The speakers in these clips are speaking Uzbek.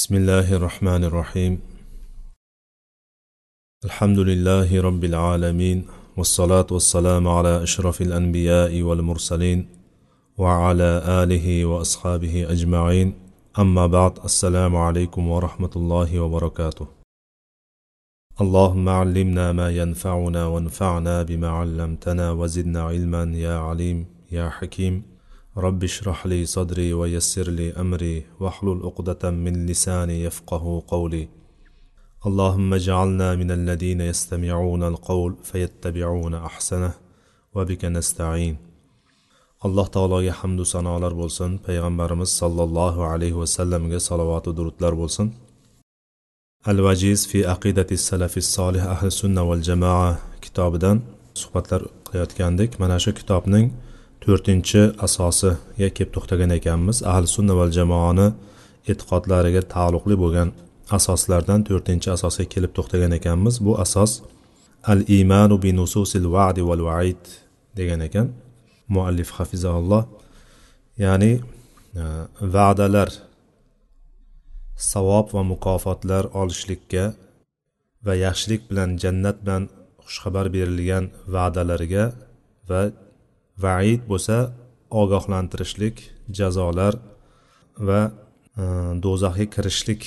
بسم الله الرحمن الرحيم. الحمد لله رب العالمين والصلاة والسلام على أشرف الأنبياء والمرسلين وعلى آله وأصحابه أجمعين. أما بعد السلام عليكم ورحمة الله وبركاته. اللهم علمنا ما ينفعنا وانفعنا بما علمتنا وزدنا علما يا عليم يا حكيم. رب اشرح لي صدري ويسر لي أمري واحلل عقدة من لساني يفقه قولي. اللهم اجعلنا من الذين يستمعون القول فيتبعون أحسنه وبك نستعين. الله تعالى حمد صنع بولسن پیغمبر صلى الله عليه وسلم صلوات درود بولسن. الوجيز في عقيدة السلف الصالح أهل السنة والجماعة كتاب دان صحبت لر قيادة كندك مناشو كتاب نين to'rtinchi asosiga kelib to'xtagan ekanmiz. Ahli sunna val jamoani e'tiqodlariga taalluqli bo'lgan asoslardan to'rtinchi asosga kelib to'xtagan ekanmiz. Bu asos al imanu bi nususil va'di val vaid degan ekan. Muallif hafizahulloh. Ya'ni e, va'dalar savob va mukofotlar olishlikka va yaxshilik bilan jannat bilan xushxabar berilgan va'dalarga va vaid bo'lsa ogohlantirishlik jazolar va e, do'zaxga kirishlik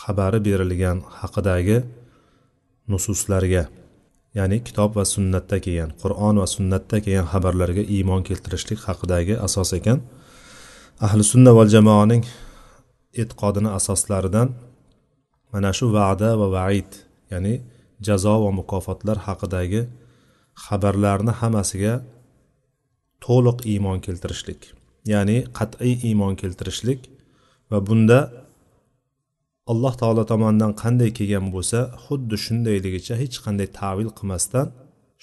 xabari berilgan haqidagi nususlarga ya'ni kitob va sunnatda kelgan qur'on va sunnatda kelgan xabarlarga iymon keltirishlik haqidagi asos ekan. Ahli sunna val jamoaning e'tiqodini asoslaridan mana shu va'da va vaid ya'ni jazo va mukofotlar haqidagi xabarlarni hammasiga to'liq iymon keltirishlik. Ya'ni qat'iy iymon keltirishlik va bunda alloh taolo tomonidan qanday kelgan bo'lsa xuddi shundayligicha hech qanday tavil qilmasdan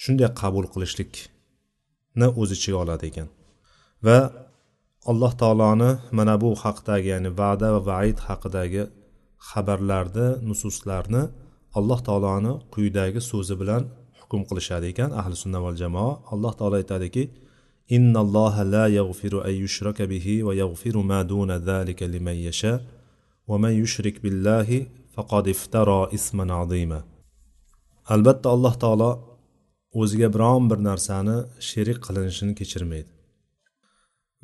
shunday qabul qilishlikni o'z ichiga oladi ekan. Va alloh taoloni mana bu haqdagi ya'ni va'da va vaid haqidagi xabarlarni nususlarni alloh taoloni quyidagi so'zi bilan hukm qilishadi ekan ahli sunna val jamoa. Alloh taolo aytadiki إن الله لا يغفر أن يشرك به ويغفر ما دون ذلك لمن يشاء ومن يشرك بالله فقد افترى إثما عظيما albatta alloh taolo o'ziga biron bir narsani sherik qilinishini kechirmaydi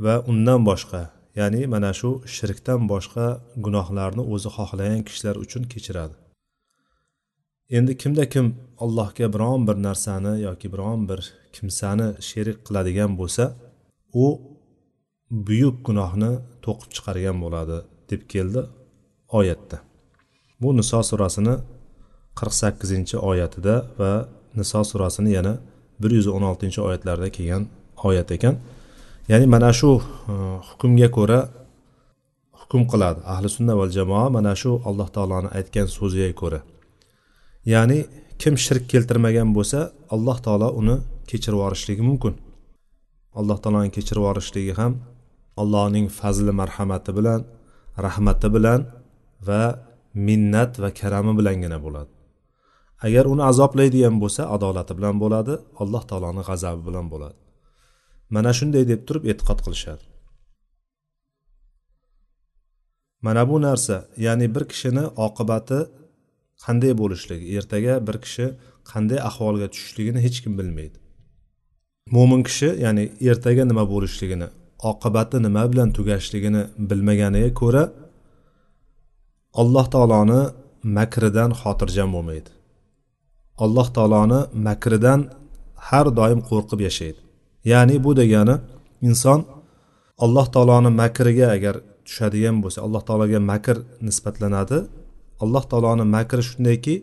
va undan boshqa ya'ni mana shu shirkdan boshqa gunohlarni o'zi xohlagan kishilar uchun kechiradi Endi kimda kim allohga biron bir narsani yoki biron bir kimsani sherik qiladigan bo'lsa u buyuk gunohni to'qib chiqargan bo'ladi deb keldi oyatda. Bu niso surasini qirq sakkizinchi oyatida va niso surasini yana bir yuz o'n oltinchi oyatlarda kelgan oyat ekan. Ya'ni mana shu e, hukmga ko'ra hukm qiladi. Ahli sunna va jamoa mana shu alloh taoloni aytgan so'ziga ko'ra. Ya'ni kim shirk keltirmagan bo'lsa alloh taolo uni kechirib yuborishligi mumkin. Alloh taoloning kechirib yuborishligi ham allohning fazli marhamati bilan rahmati bilan va minnat va karami bilangina bo'ladi. Agar uni azoblaydigan bo'lsa adolati bilan bo'ladi alloh taoloni g'azabi bilan bo'ladi. Mana shunday deb turib e'tiqod qilishadi. Mana bu narsa ya'ni bir kishini oqibati qanday bo'lishligi ertaga bir kishi qanday ahvolga tushishligini hech kim bilmaydi. Mo'min kishi ya'ni ertaga nima bo'lishligini oqibati nima bilan tugashligini bilmaganiga ko'ra alloh taoloni makridan xotirjam bo'lmaydi. Alloh taoloni makridan har doim qo'rqib yashaydi. Ya'ni bu degani inson alloh taoloni makriga agar tushadigan bo'lsa alloh taologa makr nisbatlanadi alloh taoloni makri shundayki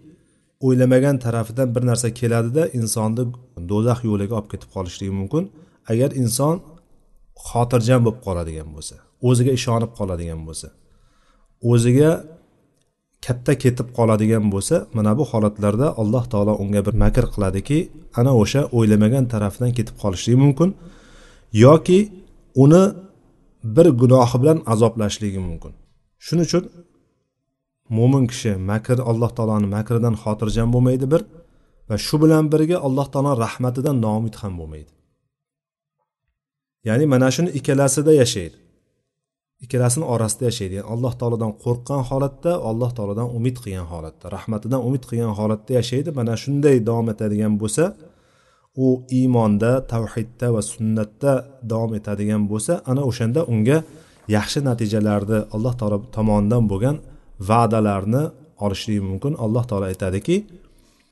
o'ylamagan tarafidan bir narsa keladida insonni do'zax yo'liga olib ketib qolishligi mumkin. Agar inson xotirjam bo'lib qoladigan bo'lsa o'ziga ishonib qoladigan bo'lsa o'ziga katta ketib qoladigan bo'lsa mana bu holatlarda alloh taolo unga bir makr qiladiki ana o'sha o'ylamagan tarafdan ketib qolishligi mumkin yoki uni bir gunohi bilan azoblashligi mumkin. Shuning uchun mo'min kishi makr alloh taoloni makridan xotirjam bo'lmaydi bir va shu bilan birga alloh taolo rahmatidan noumid ham bo'lmaydi. Ya'ni mana shuni ikkalasida yashaydi. Ikkalasini orasida yashaydi. Ya'ni alloh taolodan qo'rqqan holatda alloh taolodan umid qilgan holatda rahmatidan umid qilgan holatda yashaydi. Mana shunday davom etadigan bo'lsa u iymonda tavhidda va sunnatda davom etadigan bo'lsa ana o'shanda unga yaxshi natijalarni alloh taolo tomonidan bo'lgan va'dalarni olishligi mumkin. Alloh taolo aytadiki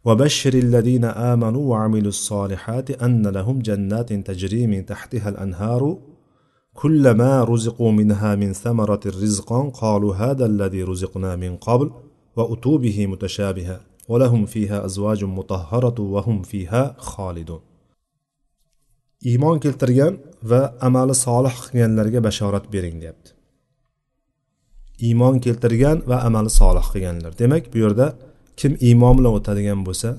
وبشر الذين آمنوا وعملوا الصالحات أن لهم جنات تجري من تحتها الأنهار كلما رزقوا منها من ثمرة رزقا قالوا هذا الذي رزقنا من قبل وأتوا به متشابها ولهم فيها أزواج مطهرة وهم فيها خالدون iymon keltirgan va amali solih qilganlarga bashorat bering deyapti. Iymon keltirgan va amali solih qilganlar. Demak bu yerda kim iymon bilan o'tadigan bo'lsa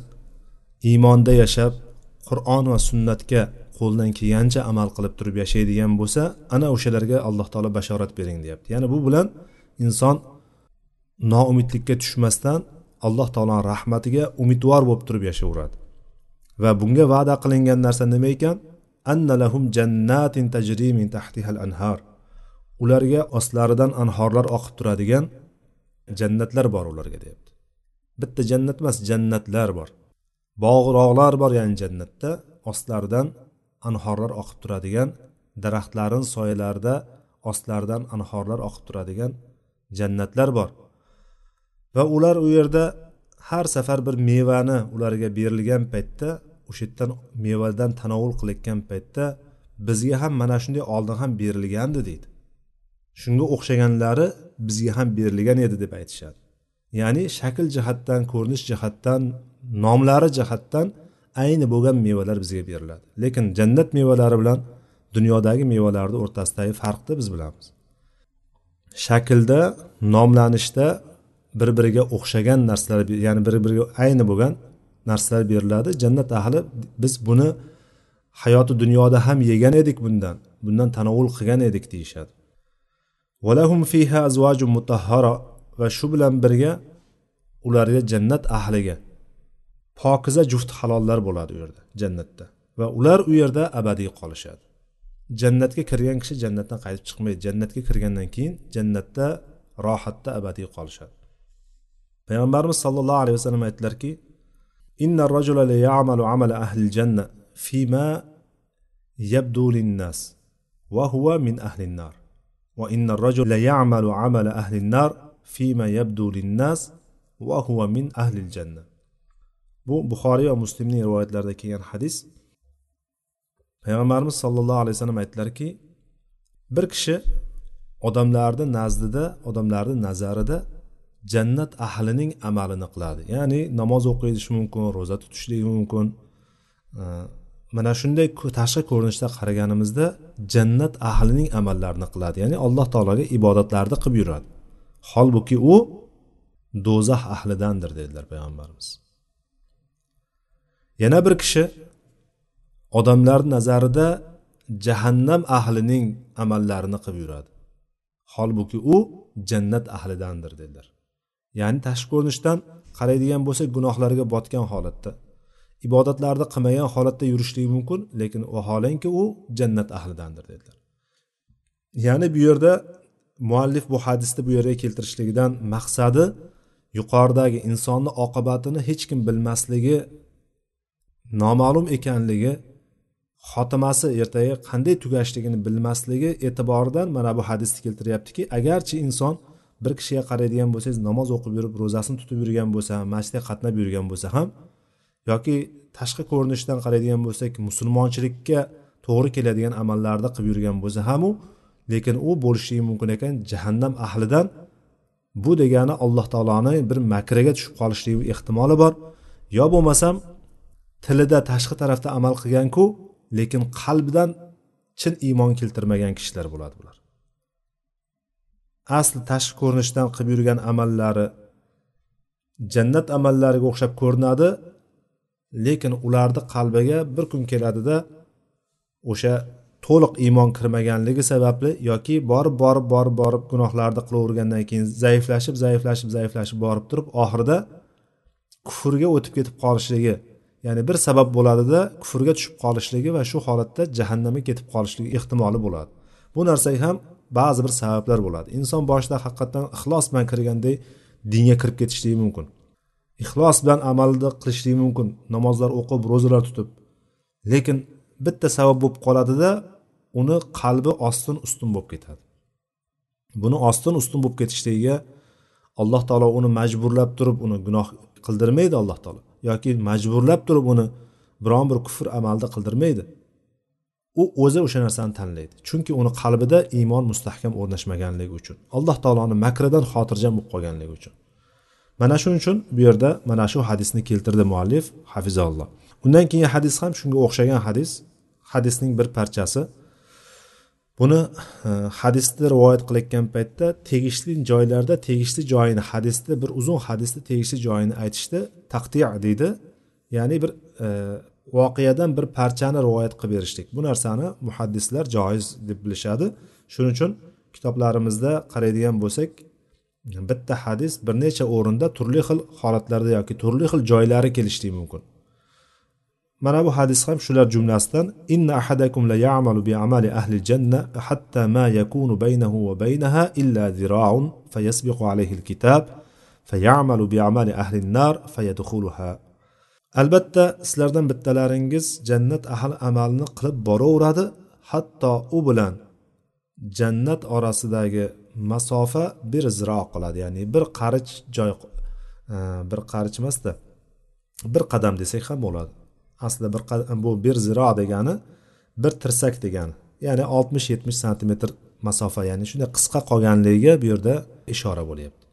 iymonda yashab qur'on va sunnatga qo'ldan kelgancha amal qilib turib yashaydigan bo'lsa ana o'shalarga alloh taolo bashorat bering deyapti. Ya'ni bu bilan inson noumidlikka tushmasdan alloh taoloni rahmatiga umidvor bo'lib turib yashayveradi. Va bunga va'da qilingan narsa nima ekan? Anna lahum jannatin tajri min tahtihal anhar. Ularga ostlaridan anhorlar oqib turadigan jannatlar bor ularga deyapti. Bitta jannat emas jannatlar bor. Bog'roqlar bor ya'ni jannatda ostlaridan anhorlar oqib turadigan daraxtlarin soyalarida ostlaridan anhorlar oqib turadigan jannatlar bor. Va ular u yerda har safar bir mevani ularga berilgan paytda o'sha yerdan mevadan tanovul qilayotgan paytda bizga ham mana shunday oldin ham berilgandi deydi. Shunga o'xshaganlari bizga ham berilgan edi deb aytishadi. Ya'ni shakl jihatdan ko'rinish jihatdan nomlari jihatdan ayni bo'lgan mevalar bizga beriladi. Lekin jannat mevalari bilan dunyodagi mevalarni o'rtasidagi farqni biz bilamiz. Shaklda nomlanishda bir biriga o'xshagan narsalar ya'ni bir biriga ayni bo'lgan narsalar beriladi. Jannat ahli biz buni hayoti dunyoda ham yegan edik bundan. Bundan tanovul qilgan edik deyishadi. Valahum fiha azvajun mutahhara va shu bilan birga ularga jannat ahliga pokiza juft halollar bo'ladi u yerda jannatda. Va ular u yerda abadiy qolishadi. Jannatga kirgan kishi jannatdan qaytib chiqmaydi. Jannatga kirgandan keyin jannatda rohatda abadiy qolishadi. Payg'ambarimiz sollallohu alayhi vasallam aytdilarki inna rajula la ya'malu amala ahli janna fima yabdu linnas va huwa min ahli nar وإن الرجل ليعمل عمل أهل النار فيما يبدو للناس وهو من أهل الجنة bu buxoriy va muslimning rivoyatlarida kelgan hadis. Payg'ambarimiz sollallohu alayhi vasallam aytdilarki bir kishi odamlarni nazdida odamlarni nazarida jannat ahlining amalini qiladi. Ya'ni namoz o'qishi mumkin ro'za tutishligi mumkin mana shunday tashqi ko'rinishda qaraganimizda jannat ahlining amallarini qiladi. Ya'ni alloh taologa ibodatlarni qilib yuradi. Holbuki u do'zax ahlidandir dedilar payg'ambarimiz. Yana bir kishi odamlar nazarida jahannam ahlining amallarini qilib yuradi. Holbuki u jannat ahlidandir dedilar. Ya'ni tashqi ko'rinishdan qaraydigan bo'lsak gunohlarga botgan holatda. Ibodatlarni qilmagan holatda yurishligi mumkin lekin vaholanki u jannat ahlidandir dedilar. Ya'ni bu yerda muallif bu hadisni bu yerga keltirishligidan maqsadi yuqoridagi insonni oqibatini hech kim bilmasligi noma'lum ekanligi xotimasi ertaga qanday tugashligini bilmasligi e'tiboridan mana bu hadisni keltiryaptiki agarchi inson bir kishiga qaraydigan bo'lsangiz namoz o'qib yurib ro'zasini tutib yurgan bo'lsa ham masjidga qatnab yurgan bo'lsa ham yoki tashqi ko'rinishdan qaraydigan bo'lsak musulmonchilikka to'g'ri keladigan amallarni qilib yurgan bo'lsa ham u lekin u bo'lishligi mumkin ekan jahannam ahlidan. Bu degani alloh taoloni bir makriga tushib qolishligi ehtimoli bor. Yo bo'lmasam tilida tashqi tarafda amal qilganku lekin qalbidan chin iymon keltirmagan kishilar bo'ladi bular. Asli tashqi ko'rinishdan qilib yurgan amallari jannat amallariga o'xshab ko'rinadi lekin ularni qalbiga bir kun keladida o'sha to'liq iymon kirmaganligi sababli yoki borib borib borib borib gunohlarni qilavergandan keyin zaiflashib zaiflashib zaiflashib borib turib oxirida kufrga o'tib ketib qolishligi ya'ni bir sabab bo'ladida kufrga tushib qolishligi va shu holatda jahannamga ketib qolishligi ehtimoli bo'ladi. Bu narsaga ham ba'zi bir sabablar bo'ladi. Inson boshida haqiqatdan ixlos bilan kirganday dinga kirib ketishligi mumkin. Ixlos bilan amalni qilishligi mumkin. Namozlar o'qib ro'zalar tutib. Lekin bitta sabab bo'lib qoladida uni qalbi ostin ustun bo'lib ketadi. Buni ostin ustun bo'lib ketishligiga alloh taolo uni majburlab turib uni gunoh qildirmaydi alloh taolo. Yoki majburlab turib uni biron bir kufr amalda qildirmaydi. U o'zi o'sha narsani tanlaydi. Chunki uni qalbida iymon mustahkam o'rnashmaganligi uchun alloh taoloni makridan xotirjam bo'lib qolganligi uchun. Mana shuning uchun bu yerda mana shu hadisni keltirdi muallif hafizalloh undan keyin hadis ham shunga o'xshagan hadis. Hadisning bir parchasi. Buni e, hadisni rivoyat qilayotgan paytda tegishli joylarda tegishli joyini hadisni bir uzun hadisni tegishli joyini aytishdi taqtiya deydi. Ya'ni bir e, voqeadan bir parchani rivoyat qilib berishlik. Bu narsani muhaddislar joiz deb bilishadi. Shuning uchun kitoblarimizda qaraydigan bo'lsak bitta hadis bir necha o'rinda turli xil holatlarda yoki turli xil joylari kelishligi mumkin. Mana bu hadis ham shular jumlasidan inna ahadakum la ya'malu bi amali ahli janna hatta ma yakunu baynahu va baynaha illa zira'un fayasbiqu alayhi alkitab fayamalu bi amali ahli nar fayadkhuluha. Albatta sizlardan bittalaringiz jannat ahli amalini qilib boraveradi hatto u bilan jannat orasidagi masofa bir ziro qiladi. Ya'ni bir qarich joy e, bir qarich emasda bir qadam desak ham bo'ladi. Aslida bir bu bir ziro degani bir tirsak degani. Ya'ni oltmish yetmish santimetr masofa ya'ni shunday qisqa qolganligiga bu yerda ishora bo'lyapti.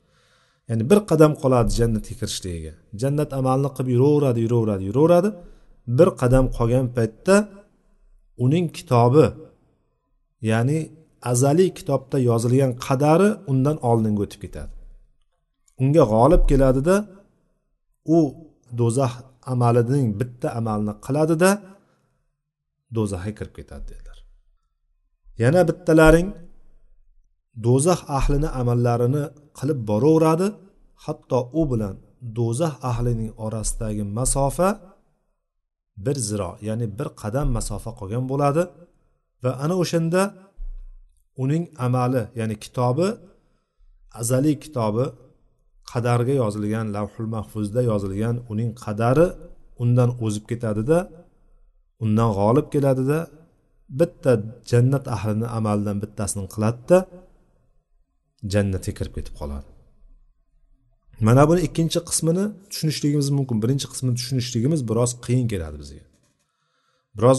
Ya'ni bir qadam qoladi jannatga kirishligiga. Jannat amalini qilib yuraveradi yuraveradi yuraveradi. Bir qadam qolgan paytda uning kitobi ya'ni azaliy kitobda yozilgan qadari undan oldinga o'tib ketadi. Unga g'olib keladida u do'zax amalining bitta amalini qiladida do'zaxga kirib ketadi dedilar. Yana bittalaring do'zax ahlini amallarini qilib boraveradi hatto u bilan do'zax ahlining orasidagi masofa bir ziro ya'ni bir qadam masofa qolgan bo'ladi va ana o'shanda uning amali ya'ni kitobi azaliy kitobi qadarga yozilgan lavhul mahfuzda yozilgan uning qadari undan o'zib ketadida undan g'olib keladida bitta jannat ahlini amalidan bittasini qiladida jannatga kirib ketib qoladi. Mana buni ikkinchi qismini tushunishligimiz mumkin. Birinchi qismini tushunishligimiz biroz qiyin keladi bizga. Biroz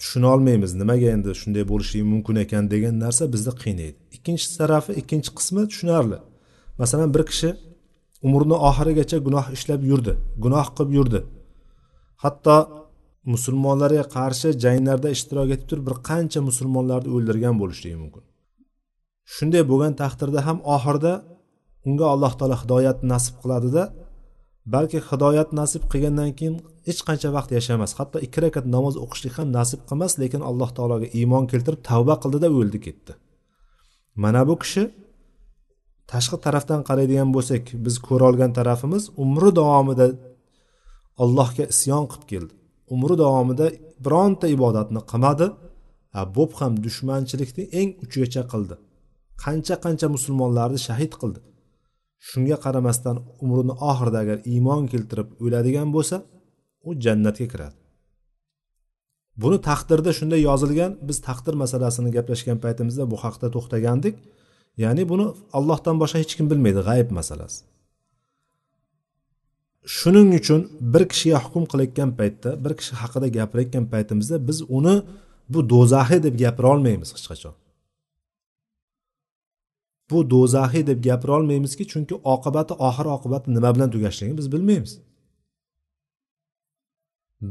tushuna olmaymiz nimaga endi shunday bo'lishi mumkin ekan degan narsa bizni qiynaydi. Ikkinchi tarafi ikkinchi qismi tushunarli. Masalan bir kishi umrini oxirigacha gunoh ishlab yurdi gunoh qilib yurdi. Hatto musulmonlarga qarshi janglarda ishtirok etib turib bir qancha musulmonlarni o'ldirgan bo'lishligi mumkin. Shunday bo'lgan taqdirda ham oxirida unga alloh taolo hidoyat nasib qiladida balki hidoyat nasib qilgandan keyin hech qancha vaqt yashamas. Hatto ikki rakat namoz o'qishlik ham nasib qilmas lekin alloh taologa iymon keltirib tavba qildida o'ldi ketdi. Mana bu kishi tashqi tarafdan qaraydigan bo'lsak biz ko'rolgan tarafimiz umri davomida allohga isyon qilib keldi. Umri davomida bironta ibodatni qilmadi bo'p ham dushmanchilikni eng uchigacha qildi. Qancha qancha musulmonlarni shahid qildi. Shunga qaramasdan umrini oxirida agar iymon keltirib o'ladigan bo'lsa u jannatga kiradi. Buni taqdirda shunday yozilgan biz taqdir masalasini gaplashgan paytimizda bu haqda to'xtagandik. Ya'ni buni allohdan boshqa hech kim bilmaydi g'ayb masalasi. Shuning uchun bir kishiga hukm qilayotgan paytda bir kishi haqida gapirayotgan paytimizda biz uni bu do'zaxiy deb gapira olmaymiz hech qachon. Bu do'zaxiy deb gapira olmaymizki chunki oqibati oxir oqibati nima bilan tugashligini biz bilmaymiz.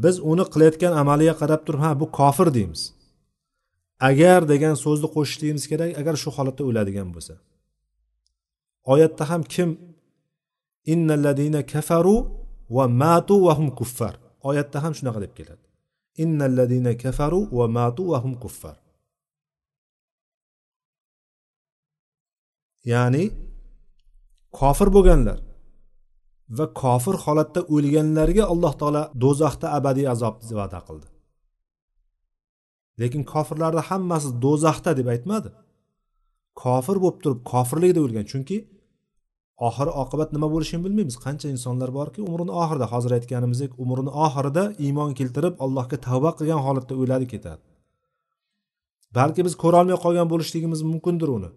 Biz uni qilayotgan amaliga qarab turib ha bu kofir deymiz. Agar degan so'zni qo'shishligimiz kerak agar shu holatda o'ladigan bo'lsa. Oyatda ham kim innalladina kafaru va matu va hum kuffar. Oyatda ham shunaqa deb keladi. Innalladina kafaru va matu va hum kuffar. Ya'ni kofir bo'lganlar va kofir holatda o'lganlarga alloh taolo do'zaxda abadiy azobni va'da qildi. Lekin kofirlarni hammasi do'zaxda deb aytmadi. Kofir bo'lib turib kofirlikda o'lgan chunki oxiri oqibat nima bo'lishini bilmaymiz. Qancha insonlar borki umrini oxirida hozir aytganimizdek umrini oxirida iymon keltirib allohga tavba qilgan holatda o'ladi ketadi. Balki biz ko'rolmay qolgan bo'lishligimiz mumkindir uni.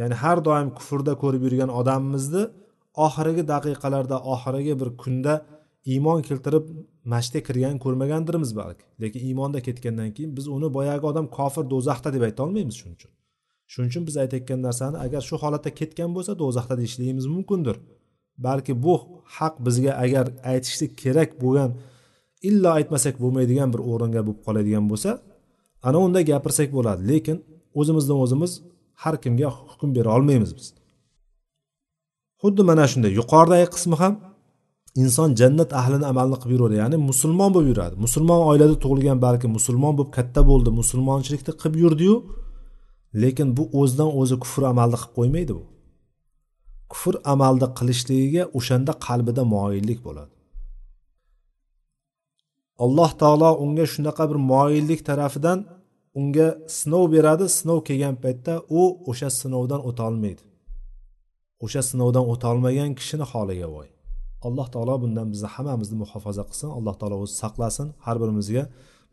Ya'ni har doim kufrda ko'rib yurgan odamimizni oxirgi daqiqalarda oxirgi bir kunda iymon keltirib masjidga kirgan ko'rmagandirmiz balki. Lekin iymonda ketgandan keyin biz uni boyagi odam kofir do'zaxda deb ayta olmaymiz shuning uchun. Shuning uchun biz aytayotgan narsani agar shu holatda ketgan bo'lsa do'zaxda deyishligimiz mumkindir. Balki bu haq bizga agar aytishlik kerak bo'lgan illo aytmasak bo'lmaydigan bir o'ringa bo'lib qoladigan bo'lsa ana unda gapirsak bo'ladi. Lekin o'zimizdan o'zimiz har kimga hukm bera olmaymiz biz. Xuddi mana shunday yuqoridagi qismi ham inson jannat ahlini amalni qilib yuraveradi ya'ni musulmon bo'lib yuradi. Musulmon oilada tug'ilgan balki musulmon bo'lib katta bo'ldi musulmonchilikni qilib yurdiyu lekin bu o'zidan o'zi kufr amalni qilib qo'ymaydi bu. Kufr amalni qilishligiga o'shanda qalbida moyillik bo'ladi. Alloh taolo unga shunaqa bir moyillik tarafidan unga sinov beradi sinov kelgan paytda u o'sha sinovdan o'tolmaydi o'sha sinovdan o'tolmagan kishini holiga voy. Alloh taolo bundan bizni hammamizni muhofaza qilsin. Alloh taolo o'zi saqlasin har birimizga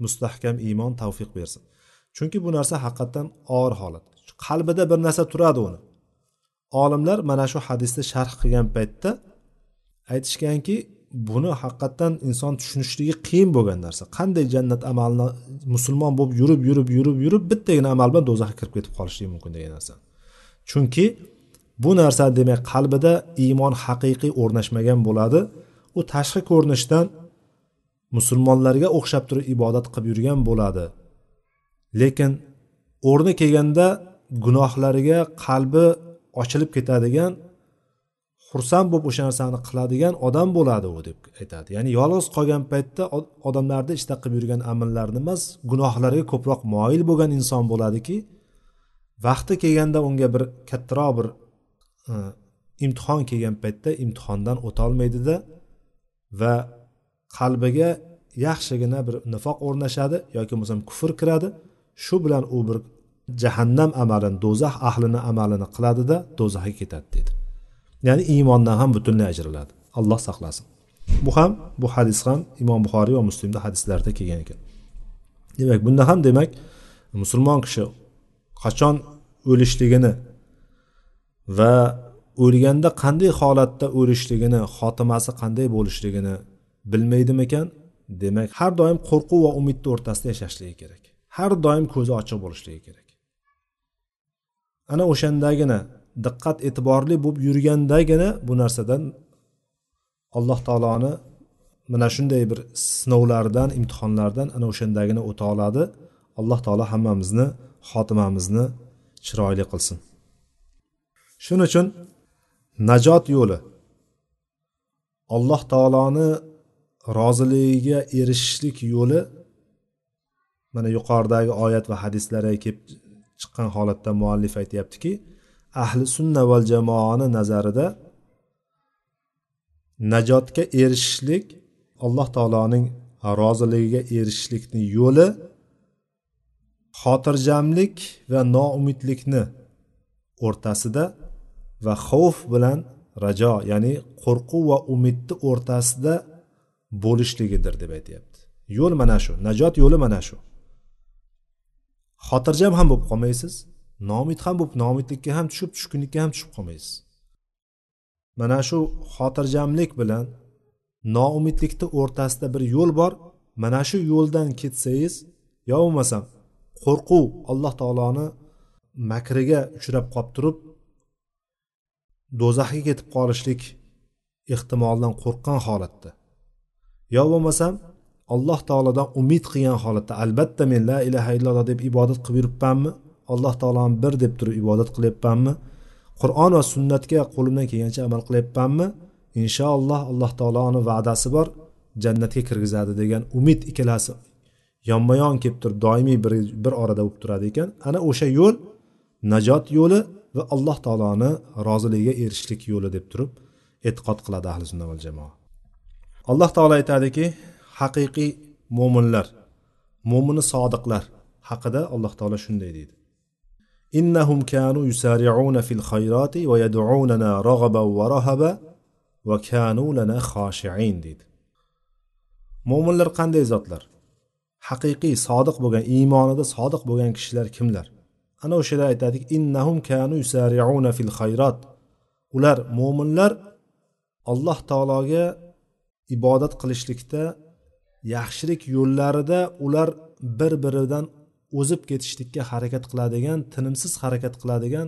mustahkam iymon tavfiq bersin. Chunki bu narsa haqiqatdan og'ir holat. Qalbida bir narsa turadi uni. Olimlar mana shu hadisni sharh qilgan paytda aytishganki buni haqiqatdan inson tushunishligi qiyin bo'lgan narsa. Qanday jannat amalini musulmon bo'lib yurib yurib yurib yurib bittagina amal bilan do'zaxga kirib ketib qolishligi mumkin degan narsa. Chunki bu narsa demak qalbida iymon haqiqiy o'rnashmagan bo'ladi. U tashqi ko'rinishdan musulmonlarga o'xshab turib ibodat qilib yurgan bo'ladi. Lekin o'rni kelganda gunohlariga qalbi ochilib ketadigan xursand bo'lib o'sha narsani qiladigan odam bo'ladi u deb aytadi. Ya'ni yolg'iz qolgan paytda odamlarni ishda qilib yurgan amallarni emas gunohlarga ko'proq moyil bo'lgan inson bo'ladiki vaqti kelganda unga bir kattaroq bir e, imtihon kelgan paytda imtihondan o'tolmaydida va qalbiga yaxshigina bir nifoq o'rnashadi yoki bo'lmasam kufr kiradi shu bilan u bir jahannam amalini do'zax ahlini amalini qiladida do'zaxga ketadi dedi. Ya'ni iymondan ham butunlay ajraladi. Alloh saqlasin. Bu ham bu hadis ham imom buxoriy va muslimda hadislarda kelgan ekan. Demak bunda ham demak musulmon kishi qachon o'lishligini va o'lganda qanday holatda o'lishligini xotimasi qanday bo'lishligini bilmaydimikan demak har doim qo'rquv va umidni o'rtasida yashashligi kerak. Har doim ko'zi ochiq bo'lishligi kerak. Ana o'shandagina diqqat e'tiborli bo'lib yurgandagina bu narsadan alloh taoloni mana shunday bir sinovlardan imtihonlardan ana o'shandagina o'ta oladi. Alloh taolo hammamizni xotimamizni chiroyli qilsin. Shuning uchun najot yo'li. Alloh taoloni roziligiga erishishlik yo'li mana yuqoridagi oyat va hadislarga kelib chiqqan holatda muallif aytyaptiki ahli sunna val jamoani nazarida najotga erishishlik alloh taoloning roziligiga erishishlikni yo'li xotirjamlik va noumidlikni o'rtasida va xavf bilan rajo ya'ni qo'rquv va umidni o'rtasida bo'lishligidir deb aytyapti. Yo'l mana shu najot yo'li mana shu. Xotirjam ham bo'lib qolmaysiz. Nomid ham bo'lib noumidlikka ham tushib tushkunlikka ham tushib qolmaysiz. Mana shu xotirjamlik bilan noumidlikni o'rtasida bir yo'l bor. Mana shu yo'ldan ketsangiz yo bo'lmasam qo'rquv alloh taoloni makriga uchrab qolib turib do'zaxga ketib qolishlik ehtimolidan qo'rqqan holatda. Yo bo'lmasam alloh taolodan umid qilgan holatda albatta men la ilaha illalloh deb ibodat qilib yuribmanmi? Alloh taoloni bir deb turib ibodat qilyapmanmi qur'on va sunnatga qo'limdan kelgancha amal qilyapmanmi inshaalloh alloh taoloni va'dasi bor jannatga kirgizadi degan umid ikkalasi yonma yon kelib turib doimiy bir bir orada bo'lib turadi ekan. Ana o'sha yo'l najot yo'li va alloh taoloni roziligiga erishishlik yo'li deb turib e'tiqod qiladi ahli sunna val jamoa. Alloh taolo aytadiki haqiqiy mo'minlar mo'mini sodiqlar haqida alloh taolo shunday deydi. Innahum kanu yusari'una fil khayrati va yad'unana raghaban va rahaba va kanu lana khoshi'in deydi mo'minlar qanday zotlar haqiqiy sodiq bo'lgan iymonida sodiq bo'lgan kishilar kimlar ana o'shalar aytadik innahum kanu yusari'una fil khayrat ular mo'minlar alloh taologa ibodat qilishlikda yaxshilik yo'llarida ular bir biridan o'zib ketishlikka harakat qiladigan tinimsiz harakat qiladigan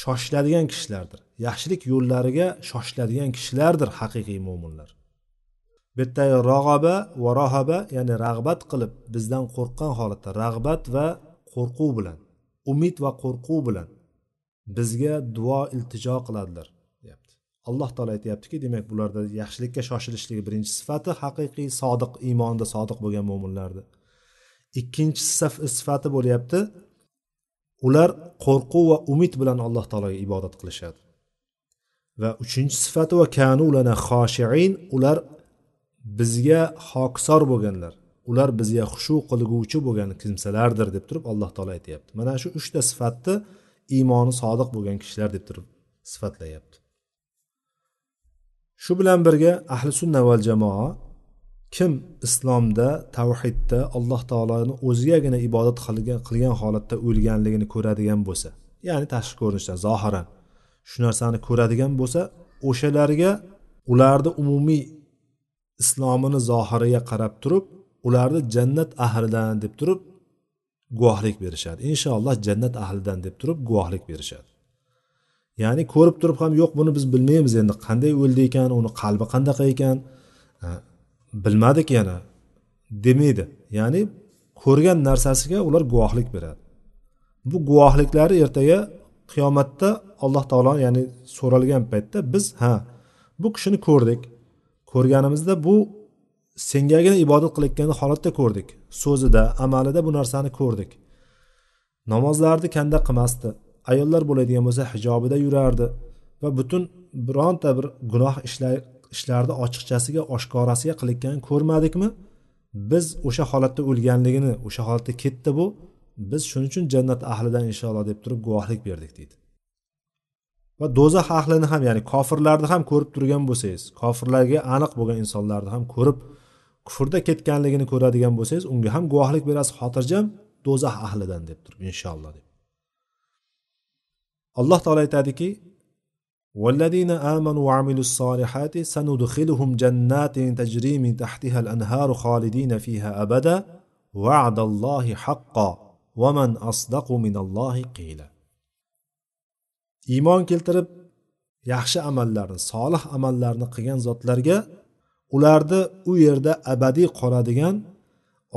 shoshiladigan kishilardir. Yaxshilik yo'llariga shoshiladigan kishilardir haqiqiy mo'minlar bu yerda rag'aba va rohaba ya'ni rag'bat qilib bizdan qo'rqqan holatda rag'bat va qo'rquv bilan umid va qo'rquv bilan bizga duo iltijo qiladilar deyapti. Alloh taolo aytyaptiki demak bularda yaxshilikka shoshilishligi birinchi sifati haqiqiy sodiq iymonda sodiq bo'lgan mo'minlarni ikkinchi sifati bo'lyapti. Ular qo'rquv va umid bilan alloh taologa ibodat qilishadi. Va uchinchi sifati va kanu lana xoshiin ular bizga hokisor bo'lganlar. Ular bizga xushu qilguvchi bo'lgan kimsalardir deb turib alloh taolo aytyapti. Mana shu uchta sifatni iymoni sodiq bo'lgan kishilar deb turib sifatlayapti. Shu bilan birga ahli sunna val jamoa kim islomda tavhidda alloh taoloni o'zigagina ibodat qilgan qilgan holatda o'lganligini ko'radigan bo'lsa ya'ni tashqi ko'rinishda zohiran shu narsani ko'radigan bo'lsa o'shalarga ularni umumiy islomini zohiriga qarab turib ularni jannat ahlidan deb turib guvohlik berishadi. Inshaalloh jannat ahlidan deb turib guvohlik berishadi. Ya'ni ko'rib turib ham yo'q buni biz bilmaymiz endi qanday o'ldi ekan uni qalbi qanaqa ekan? Bilmadik yana demaydi. Ya'ni ko'rgan narsasiga ular guvohlik beradi. Bu guvohliklari ertaga qiyomatda alloh taolo ya'ni so'ralgan paytda biz ha bu kishini ko'rdik. Ko'rganimizda bu sengagina ibodat qilayotgan holatda ko'rdik. So'zida amalida bu narsani ko'rdik. Namozlarni kanda qilmasdi. Ayollar bo'ladigan bo'lsa hijobida yurardi. Va butun bironta bir gunoh ishlay ishlarni ochiqchasiga oshkorasiga qilayotganini ko'rmadikmi? Biz o'sha holatda o'lganligini o'sha holatda ketdi bu. Biz shuning uchun jannat ahlidan inshaalloh deb turib guvohlik berdik deydi. Va do'zax ahlini ham ya'ni kofirlarni ham ko'rib turgan bo'lsangiz kofirlarga aniq bo'lgan insonlarni ham ko'rib kufrda ketganligini ko'radigan bo'lsangiz unga ham guvohlik berasiz xotirjam do'zax ahlidan deb turib inshaalloh deb. Alloh taolo aytadiki والذين آمنوا وعملوا الصالحات سندخلهم جنات تجري من تحتها الأنهار خالدين فيها أبدا وعد الله حقا ومن أصدق من الله قيلا iymon keltirib yaxshi amallarni solih amallarni qilgan zotlarga ularni u yerda abadiy qoladigan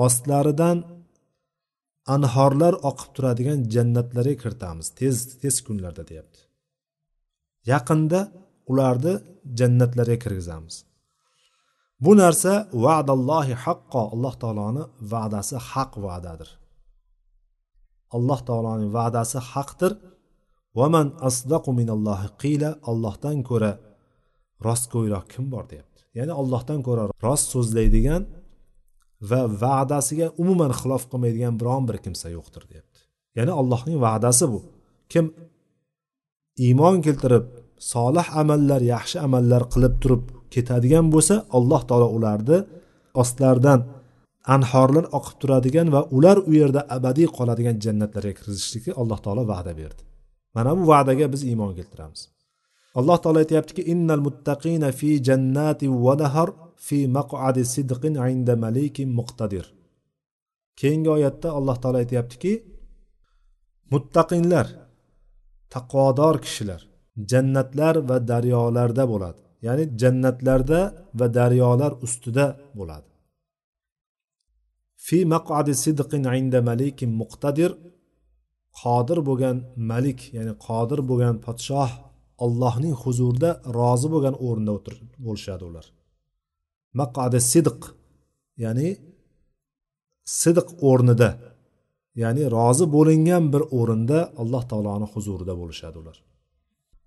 ostlaridan anhorlar oqib turadigan jannatlarga kiritamiz tez tez kunlarda deyapti yaqinda ularni jannatlarga kirgizamiz. Bu narsa va'dallohi haqqo alloh taoloni va'dasi haq va'dadir. Alloh taoloning va'dasi haqdir. Vaman asdaqu minallohi qiyla allohdan ko'ra rostgo'yroq kim bor deyapti. Ya'ni allohdan ko'ra rost so'zlaydigan va va'dasiga umuman xilof qilmaydigan biron bir kimsa yo'qdir deyapti. Ya'ni allohning va'dasi bu. Kim iymon keltirib solih amallar yaxshi amallar qilib turib ketadigan bo'lsa alloh taolo ularni ostlaridan anhorlar oqib turadigan va ular u yerda abadiy qoladigan jannatlarga kirgizishlikka alloh taolo va'da berdi. Mana bu va'daga biz iymon keltiramiz. Alloh taolo aytyaptiki innal muttaqina fi jannati va nahar fi maq'adi sidqin inda malikin muqtadir. Keyingi oyatda alloh taolo aytyaptiki muttaqinlar taqvodor kishilar jannatlar va daryolarda bo'ladi. Ya'ni jannatlarda va daryolar ustida bo'ladi. Fi maq'adi sidqin inda malikin muqtadir. Qodir bo'lgan malik ya'ni qodir bo'lgan podshoh allohning huzurida rozi bo'lgan o'rinda o'tir bo'lishadi ular. Maqadi sidq ya'ni sidq o'rnida ya'ni rozi bo'lingan bir o'rinda alloh taoloni huzurida bo'lishadi ular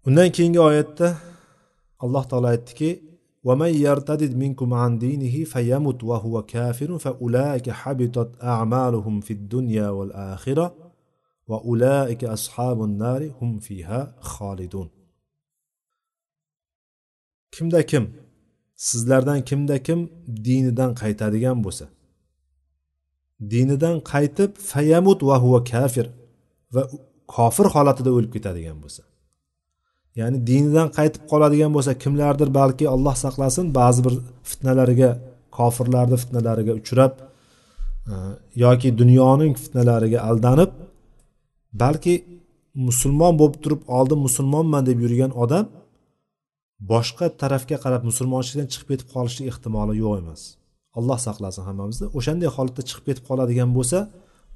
undan keyingi oyatda alloh taolo aytdiki ومن يرتد منكم عن دينه فيمت وهو كافر فأولئك حبطت أعمالهم في الدنيا والآخرة va ulaika ashabun nari hum fiha xolidun kimda kim sizlardan kimda kim dinidan qaytadigan bo'lsa Dinidan qaytib fayamut va huva kafir va kofir holatida o'lib ketadigan bo'lsa ya'ni dinidan qaytib qoladigan bo'lsa kimlardir balki alloh saqlasin ba'zi bir fitnalarga kofirlarni fitnalariga uchrab e, yoki dunyoning fitnalariga aldanib balki musulmon bo'lib turib oldin musulmonman deb yurgan odam boshqa tarafga qarab musulmonchilikdan chiqib ketib qolishi ehtimoli yo'q emas. Alloh saqlasin hammamizni. O'shanday holatda chiqib ketib qoladigan bo'lsa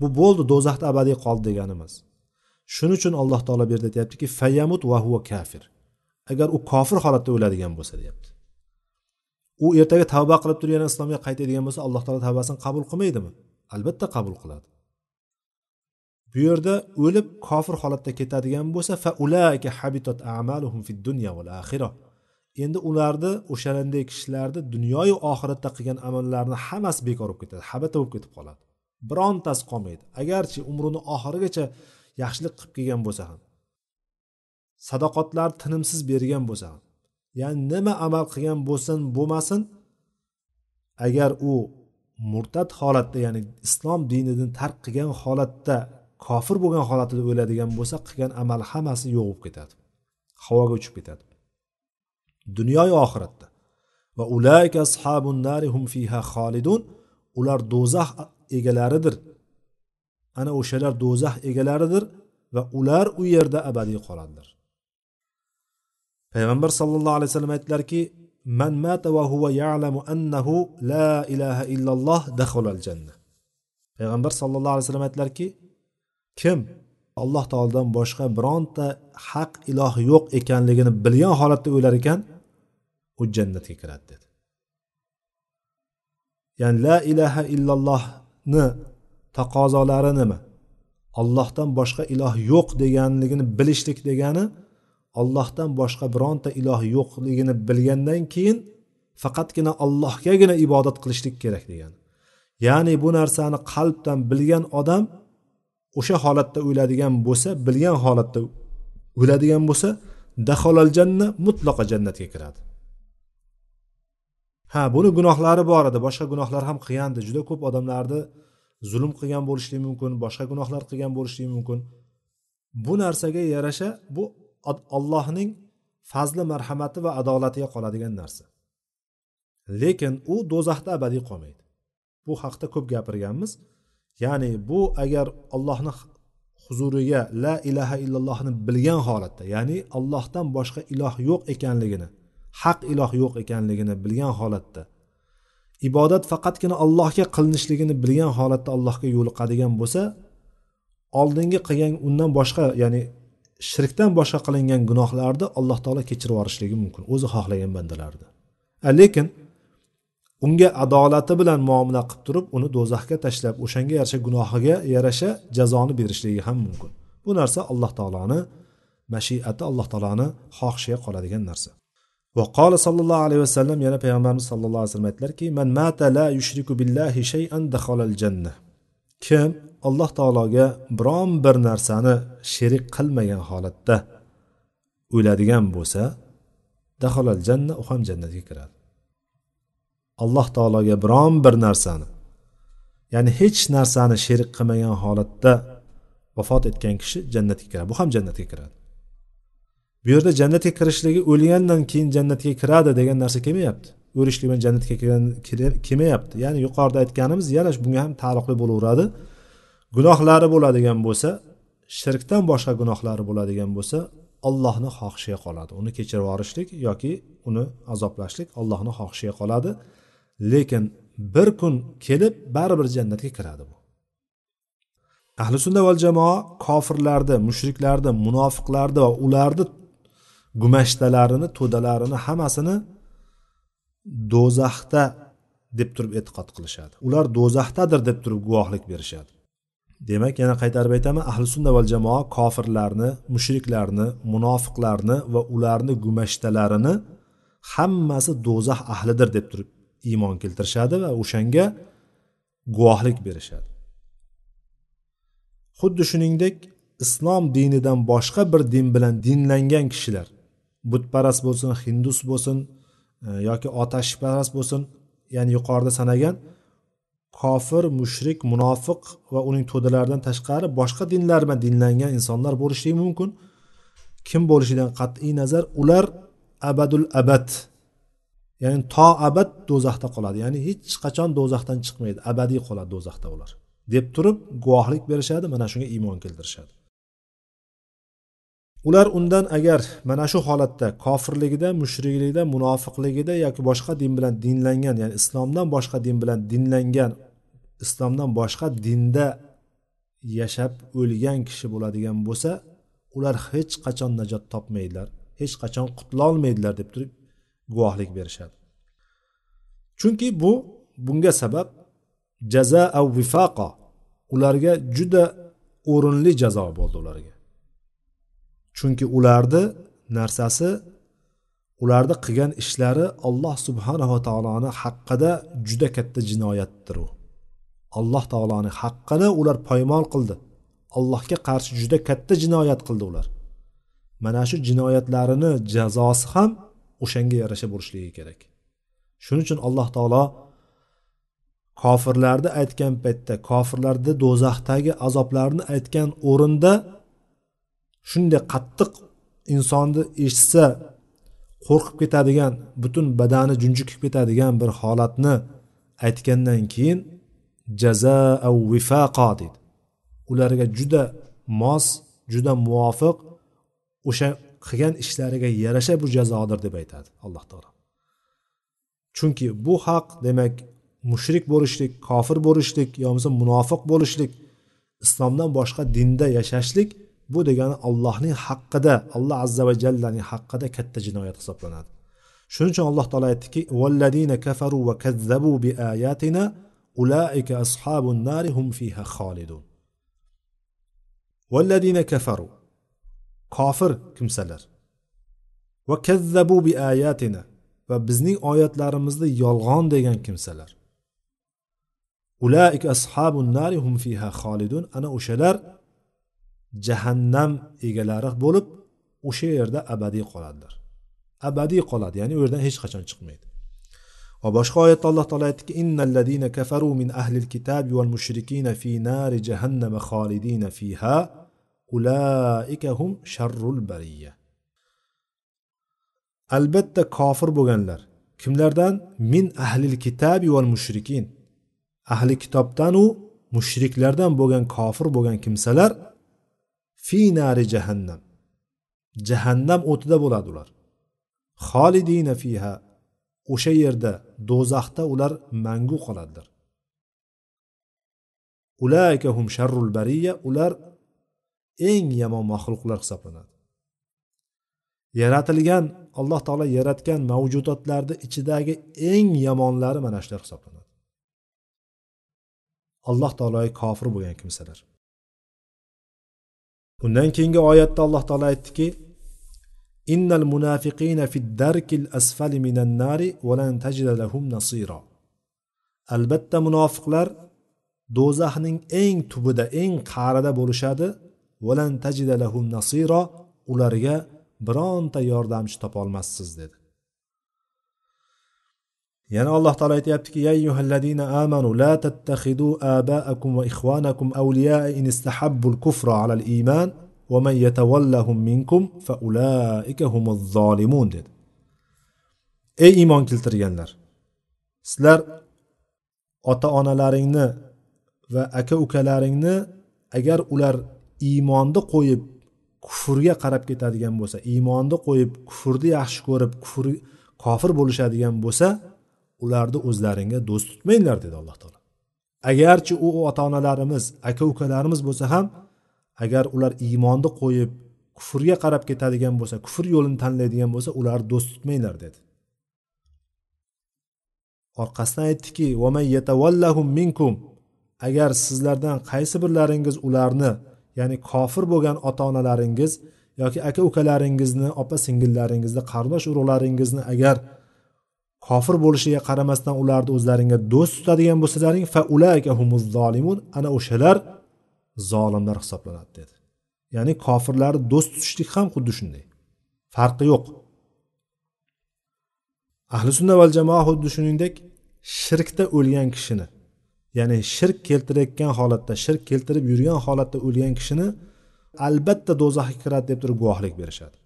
bu bo'ldi do'zaxda abadiy qoldi degani emas shuning uchun alloh taolo bu yerda aytyaptiki fayyamut va huva kafir. Agar u kofir holatda o'ladigan bo'lsa deyapti. U ertaga tavba qilib turib yana islomga qaytadigan bo'lsa alloh taolo tavbasini qabul qilmaydimi? Albatta qabul qiladi. Bu yerda o'lib kofir holatda ketadigan bo'lsa fa ulaika habitat a'maluhum fid dunya val axirah endi ularni o'shanday kishilarni dunyoyu oxiratda qilgan amallarini hammasi bekor bo'lib ketadi habata bo'lib ketib qoladi. Birontasi qolmaydi. Agarchi umrini oxirigacha yaxshilik qilib kelgan bo'lsa ham sadoqatlarni tinimsiz bergan bo'lsa ham ya'ni nima amal qilgan bo'lsin bo'lmasin agar u murtad holatda ya'ni islom dinidan tark qilgan holatda kofir bo'lgan holatida o'ladigan bo'lsa qilgan amali hammasi yo'q bo'lib ketadi. Havoga uchib ketadi. Dunyoyu oxiratda. Va ulayka ashabun nari hum fiha xolidun. Ular do'zax egalaridir. Ana o'shalar do'zax egalaridir va ular u yerda abadiy qoladilar payg'ambar sallallohu alayhi vasallam aytdilarki man mata va huva ya'lamu annahu la ilaha illalloh daxolal janna payg'ambar sallallohu alayhi vasallam aytdilarki kim alloh taolodan boshqa bironta haq iloh yo'q ekanligini bilgan holatda o'lar ekan u jannatga kiradi dedi. Ya'ni la ilaha illallohni taqozolari nima? Ollohdan boshqa iloh yo'q deganligini bilishlik degani ollohdan boshqa bironta iloh yo'qligini bilgandan keyin faqatgina allohgagina ibodat qilishlik kerak degani. Ya'ni bu narsani qalbdan bilgan odam o'sha holatda o'ladigan bo'lsa bilgan holatda o'ladigan bo'lsa daholal janna mutlaqo jannatga kiradi. Ha buni gunohlari bor edi. Boshqa gunohlar ham qilgandi juda ko'p odamlarni zulm qilgan bo'lishligi mumkin boshqa gunohlar qilgan bo'lishligi mumkin. Bu narsaga yarasha bu allohning fazli marhamati va adolatiga qoladigan narsa. Lekin u do'zaxda abadiy qolmaydi. Bu haqda ko'p gapirganmiz. Ya'ni bu agar allohni huzuriga la ilaha illallohni bilgan holatda ya'ni allohdan boshqa iloh yo'q ekanligini haq iloh yo'q ekanligini bilgan holatda. Ibodat faqatgina allohga qilinishligini bilgan holatda allohga yo'liqadigan bo'lsa oldingi qilgan undan boshqa ya'ni shirkdan boshqa qilingan gunohlarni alloh taolo kechirib yuborishligi mumkin o'zi xohlagan bandalarni lekin unga adolati bilan muomala qilib turib uni do'zaxga tashlab o'shanga yarasha gunohiga yarasha jazoni berishligi ham mumkin. Bu narsa alloh taoloni mashiati alloh taoloni xohishiga qoladigan narsa. وقال صلى الله عليه وسلم yana payg'ambarimiz sallallohu alayhi vasallam aytdilarki man mata la yushriku billahi shay'an dakhalal janna kim alloh taologa biron bir narsani sherik qilmagan holatda o'ladigan bo'lsa daholal janna u ham jannatga kiradi alloh taologa biron bir narsani ya'ni hech narsani sherik qilmagan holatda vafot etgan kishi jannatga kiradi bu ham jannatga kiradi Bu yerda jannatga kirishligi o'lgandan keyin jannatga kiradi degan narsa kelmayapti. O'lishlik bilan jannatga kelmayapti. Ya'ni yuqorida aytganimiz yana bunga ham taalluqli bo'laveradi. Gunohlari bo'ladigan bo'lsa shirkdan boshqa gunohlari bo'ladigan bo'lsa allohni xohishiga qoladi. Uni kechirib yuborishlik yoki uni azoblashlik allohni xohishiga qoladi. Lekin bir kun kelib baribir jannatga kiradi bu. Ahli sunna val jamoa kofirlarni mushriklarni munofiqlarni va ularni gumashtalarini to'dalarini hammasini do'zaxda deb turib e'tiqod qilishadi. Ular do'zaxdadir deb turib guvohlik berishadi. Demak yana qaytarib aytaman ahli sunna val jamoa kofirlarni mushriklarni munofiqlarni va ularni gumashtalarini hammasi do'zax ahlidir deb turib iymon keltirishadi va o'shanga guvohlik berishadi. Xuddi shuningdek islom dinidan boshqa bir din bilan dinlangan kishilar butparast bo'lsin hindus bo'lsin e, yoki otashparast bo'lsin ya'ni yuqorida sanagan kofir mushrik munofiq va uning to'dalaridan tashqari boshqa dinlar bilan dinlangan insonlar bo'lishligi mumkin. Kim bo'lishidan qat'iy nazar? Ular abadul abad ya'ni to abad do'zaxda qoladi. Ya'ni hech qachon do'zaxdan chiqmaydi abadiy qoladi do'zaxda ular. Deb turib guvohlik berishadi mana shunga iymon keltirishadi. Ular undan agar mana shu holatda kofirligida mushrikligida munofiqligida yoki boshqa din bilan dinlangan ya'ni islomdan boshqa din bilan dinlangan islomdan boshqa dinda yashab o'lgan kishi bo'ladigan bo'lsa ular hech qachon najot topmaydilar hech qachon qutulolmaydilar deb turib guvohlik berishadi. Chunki bu bunga sabab jaza av vifaqo ularga juda o'rinli jazo bo'ldi ularga. Chunki ularni narsasi ularni qilgan ishlari alloh subhanava taoloni haqqida juda katta jinoyatdir u. Alloh taoloni haqqini ular poymol qildi. Allohga qarshi juda katta jinoyat qildi ular. Mana shu jinoyatlarini jazosi ham o'shanga yarasha bo'lishligi kerak. Shuning uchun alloh taolo kofirlarni aytgan paytda kofirlarni do'zaxdagi azoblarni aytgan o'rinda shunday qattiq insonni eshitsa qo'rqib ketadigan butun badani junjikib ketadigan bir holatni aytgandan keyin jaza av vifaqo deydi ularga juda mos juda muvofiq o'sha qilgan ishlariga yarasha bu jazodir deb aytadi alloh taolo. Chunki bu haq demak mushrik bo'lishlik kofir bo'lishlik yo bo'lmasa munofiq bo'lishlik islomdan boshqa dinda yashashlik bu degani allohning haqqida alloh azza va jallaning haqqida katta jinoyat hisoblanadi. Shuning uchun alloh taolo aytdiki valladina kafaru va kazzabu bi ayatina ulaika ashabun nari hum fiha xolidun valladina kafaru kofir kimsalar. Va kazzabu bi ayatina va bizning oyatlarimizni yolg'on degan kimsalar. Ulaika ashabun nari hum fiha xolidun ana o'shalar jahannam egalari bo'lib o'sha yerda abadiy qoladilar abadiy qoladi ya'ni u yerdan hech qachon chiqmaydi. Va boshqa oyatda alloh taolo aytdiki innalladina kafaru min ahlil kitabi val mushrikina fi nari jahannama xolidina fiha ulaika hum sharrul bariya. Albatta kofir bo'lganlar kimlardan? Min ahlil kitabi val mushrikin. Ahli kitobdanu mushriklardan bo'lgan kofir bo'lgan kimsalar fi nari jahannam. Jahannam o'tida bo'ladi ular. Xolidina fiha. O'sha yerda do'zaxda ular mangu qoladilar. Ulaykahum sharrul bariya. Ular eng yomon maxluqlar hisoblanadi. Yaratilgan alloh taolo yaratgan mavjudotlarni ichidagi eng yomonlari mana shular hisoblanadi. Alloh taologa kofir bo'lgan kimsalar. Undan keyingi oyatda alloh taolo aytdiki innal munafiqina fid darkil asfali minan nari lan tajida lahum nasira. Albatta munofiqlar do'zaxning eng tubida eng qa'rida bo'lishadi. Lan tajida lahum nasira ularga bironta yordamchi topolmassiz dedi. Yana alloh taolo aytyaptiki ya ayyuhalladina amanu la tattakhidu abaakum va ikhwanakum awliyaa in istahabbul kufra ala al-iman va man yatawallahum minkum fa ulaika humuz zolimun dedi. Ey iymon keltirganlar sizlar ota onalaringni va aka ukalaringni agar ular iymonni qo'yib kufrga qarab ketadigan bo'lsa iymonni qo'yib kufrni yaxshi ko'rib kufr kofir bo'lishadigan bo'lsa ularni o'zlaringga do'st tutmanglar dedi alloh taolo. Agarchi u ota onalarimiz aka ukalarimiz bo'lsa ham agar ular iymonni qo'yib kufrga qarab ketadigan bo'lsa kufr yo'lini tanlaydigan bo'lsa ularni do'st tutmanglar dedi. Orqasidan aytdiki minkum agar sizlardan qaysi birlaringiz ularni ya'ni kofir bo'lgan ota onalaringiz yoki aka ukalaringizni opa singillaringizni qarindosh urug'laringizni agar kofir bo'lishiga qaramasdan ularni o'zlaringga do'st tutadigan bo'lsalaring fa humuz zolimun ana o'shalar zolimlar hisoblanadi dedi. Ya'ni kofirlarni do'st tutishlik ham xuddi shunday. Farqi yo'q. Ahli sunna val jamoa xuddi shuningdek shirkda o'lgan kishini ya'ni shirk keltirayotgan holatda shirk keltirib yurgan holatda o'lgan kishini albatta do'zaxga kiradi deb turib guvohlik berishadi.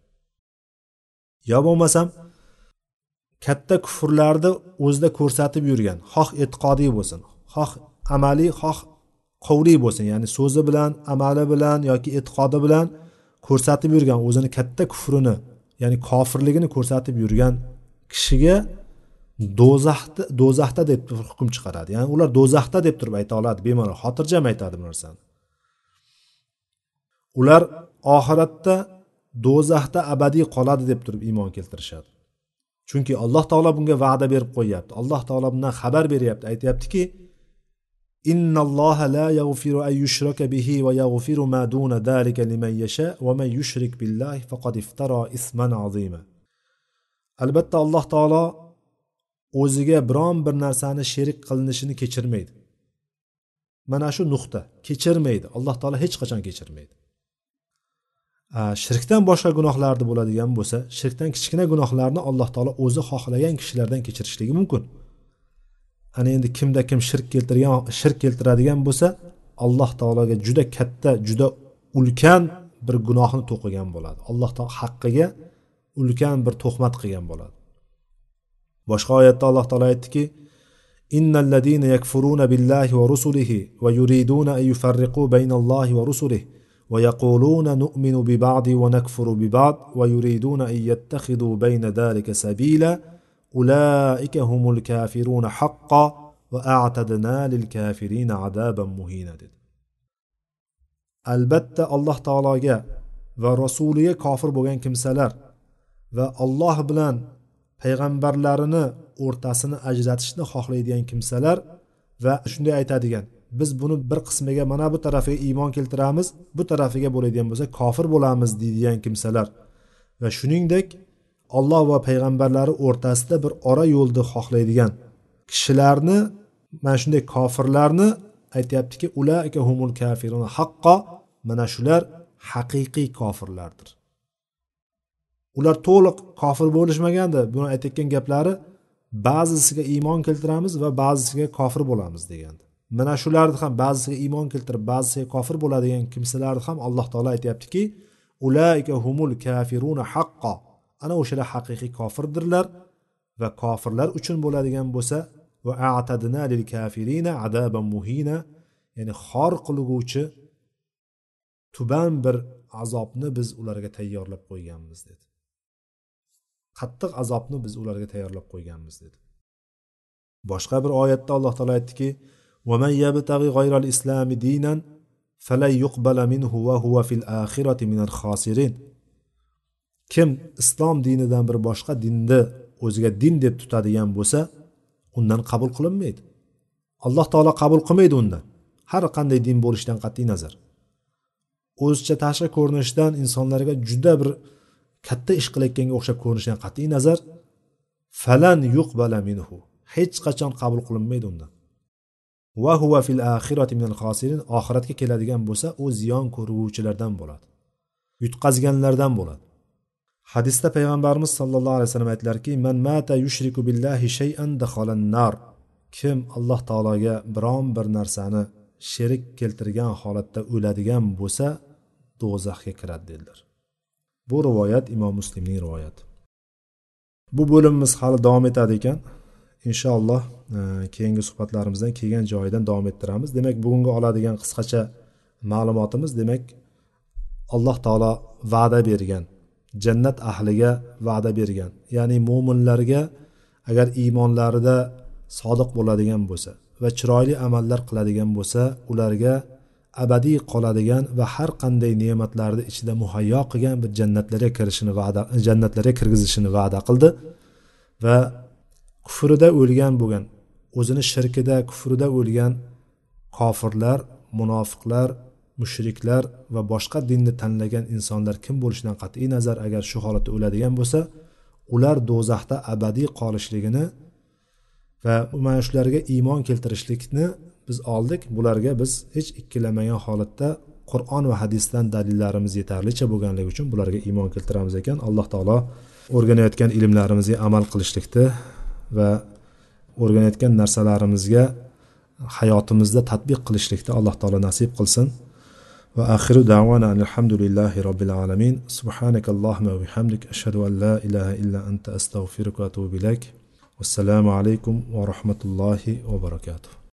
Yo bo'lmasam katta kufrlarni o'zida ko'rsatib yurgan xoh e'tiqodiy bo'lsin xoh amaliy xoh qovliy bo'lsin ya'ni so'zi bilan amali bilan yoki e'tiqodi bilan ko'rsatib yurgan o'zini katta kufrini ya'ni kofirligini ko'rsatib yurgan kishiga do'zaxda do'zaxda deb hukm chiqaradi. Ya'ni ular do'zaxda deb turib ayta oladi bemalol xotirjam aytadi bu narsani. Ular oxiratda do'zaxda abadiy qoladi deb turib iymon keltirishadi. Chunki alloh taolo bunga va'da berib qo'yyapti. Alloh taolo bundan xabar beryapti. Aytyaptiki innalloha la yaghfiru an yushraka bihi va yaghfiru ma duna zalika liman yasha va man yushrik billahi faqad iftara isman azima. Albatta alloh taolo o'ziga biron bir narsani sherik qilinishini kechirmaydi. Mana shu nuqta. Kechirmaydi. Alloh taolo hech qachon kechirmaydi. Shirkdan boshqa gunohlarni bo'ladigan bo'lsa shirkdan kichkina gunohlarni alloh taolo o'zi xohlagan kishilardan kechirishligi mumkin. Ana endi kimda kim shirk keltirgan shirk keltiradigan bo'lsa alloh taologa juda katta juda ulkan bir gunohni to'qigan bo'ladi. Alloh taolo haqqiga ulkan bir tuhmat qilgan bo'ladi. Boshqa oyatda alloh taolo aytdiki innalladina yakfuruna billahi va rusulihi va yuriduna an yufarriqu baynallohi va rusulihi. ويقولون نؤمن ببعض ونكفر ببعض ويريدون أن يتخذوا بين ذلك سبيلا أولئك هم الكافرون حقا وأعتدنا للكافرين عذابا مهينا. البتة الله تعالى جاء ورسوله كافر بغن كمسالر والله بلان payg'ambarlarini o'rtasini ajratishni xohlaydigan kimsalar va shunday aytadigan biz buni bir qismiga mana bu tarafiga iymon keltiramiz bu tarafiga bo'ladigan bo'lsa kofir bo'lamiz deydigan kimsalar. Va shuningdek olloh va payg'ambarlari o'rtasida bir ora yo'lni xohlaydigan kishilarni mana shunday kofirlarni aytyaptiki ulaika humul kafirun haqqo mana shular haqiqiy kofirlardir. Ular to'liq kofir bo'lishmaganda buni aytayotgan gaplari ba'zisiga iymon keltiramiz va ba'zisiga kofir bo'lamiz degandi. Mana shularni ham ba'zisiga iymon keltirib ba'zisiga kofir bo'ladigan kimsalarni ham alloh taolo aytyaptiki ulaika humul kafiruna haqqo ana o'shalar haqiqiy kofirdirlar va kofirlar uchun bo'ladigan bo'lsa va atadna lil kafirina adaban muhina. Ya'ni xor qilguvchi tuban bir azobni biz ularga tayyorlab qo'yganmiz dedi. Qattiq azobni biz ularga tayyorlab qo'yganmiz dedi. Boshqa bir oyatda alloh taolo aytdiki ومن يبتغي غير الإسلام دينا فلن يقبل منه وهو في الآخرة من الخاسرين kim islom dinidan bir boshqa dinni o'ziga din deb tutadigan bo'lsa undan qabul qilinmaydi alloh taolo qabul qilmaydi undan har qanday din bo'lishidan qat'iy nazar o'zicha tashqi ko'rinishidan insonlarga juda bir katta ish qilayotganga o'xshab ko'rinishidan qat'iy nazar falan yuqbala minhu hech qachon qabul qilinmaydi undan Va huva fil axirati minal xosirin oxiratga keladigan bo'lsa u ziyon ko'ruvchilardan bo'ladi. Yutqazganlardan bo'ladi. Hadisda payg'ambarimiz sollallohu alayhi vasallam aytdilarki man mata yushriku billahi shay'an dakhalan nar. Kim alloh taologa biron bir narsani sherik keltirgan holatda o'ladigan bo'lsa do'zaxga kiradi dedilar. Bu rivoyat imom muslimning rivoyati. Bu bo'limimiz hali davom etadi ekan. Inshaalloh E, keyingi suhbatlarimizdan kelgan joyidan davom ettiramiz. Demak bugungi oladigan qisqacha ma'lumotimiz demak alloh taolo va'da bergan jannat ahliga va'da bergan ya'ni mo'minlarga agar iymonlarida sodiq bo'ladigan bo'lsa va chiroyli amallar qiladigan bo'lsa ularga abadiy qoladigan va har qanday ne'matlarni ichida muhayyo qilgan bir jannatlarga kirishini va'da jannatlarga kirgizishini va'da qildi. Va kufrida o'lgan bo'lgan o'zini shirkida kufrida o'lgan kofirlar munofiqlar mushriklar va boshqa dinni tanlagan insonlar kim bo'lishidan qat'iy nazar agar shu holatda o'ladigan bo'lsa ular do'zaxda abadiy qolishligini va mana shularga iymon keltirishlikni biz oldik. Bularga biz hech ikkilanmagan holatda qur'on va hadisdan dalillarimiz yetarlicha bo'lganligi uchun bularga iymon keltiramiz ekan. Alloh taolo o'rganayotgan ilmlarimizga amal qilishlikni va o'rganayotgan narsalarimizga hayotimizda tadbiq qilishlikni alloh taolo nasib qilsin. Va axiru davana alhamdulillahi robbil alamin. Subhanakallohumma va bihamdik. Ashhadu an la ilaha illa anta astag'firuka va atubu ilayk. Vassalomu alaykum va rahmatullohi va barakatuh.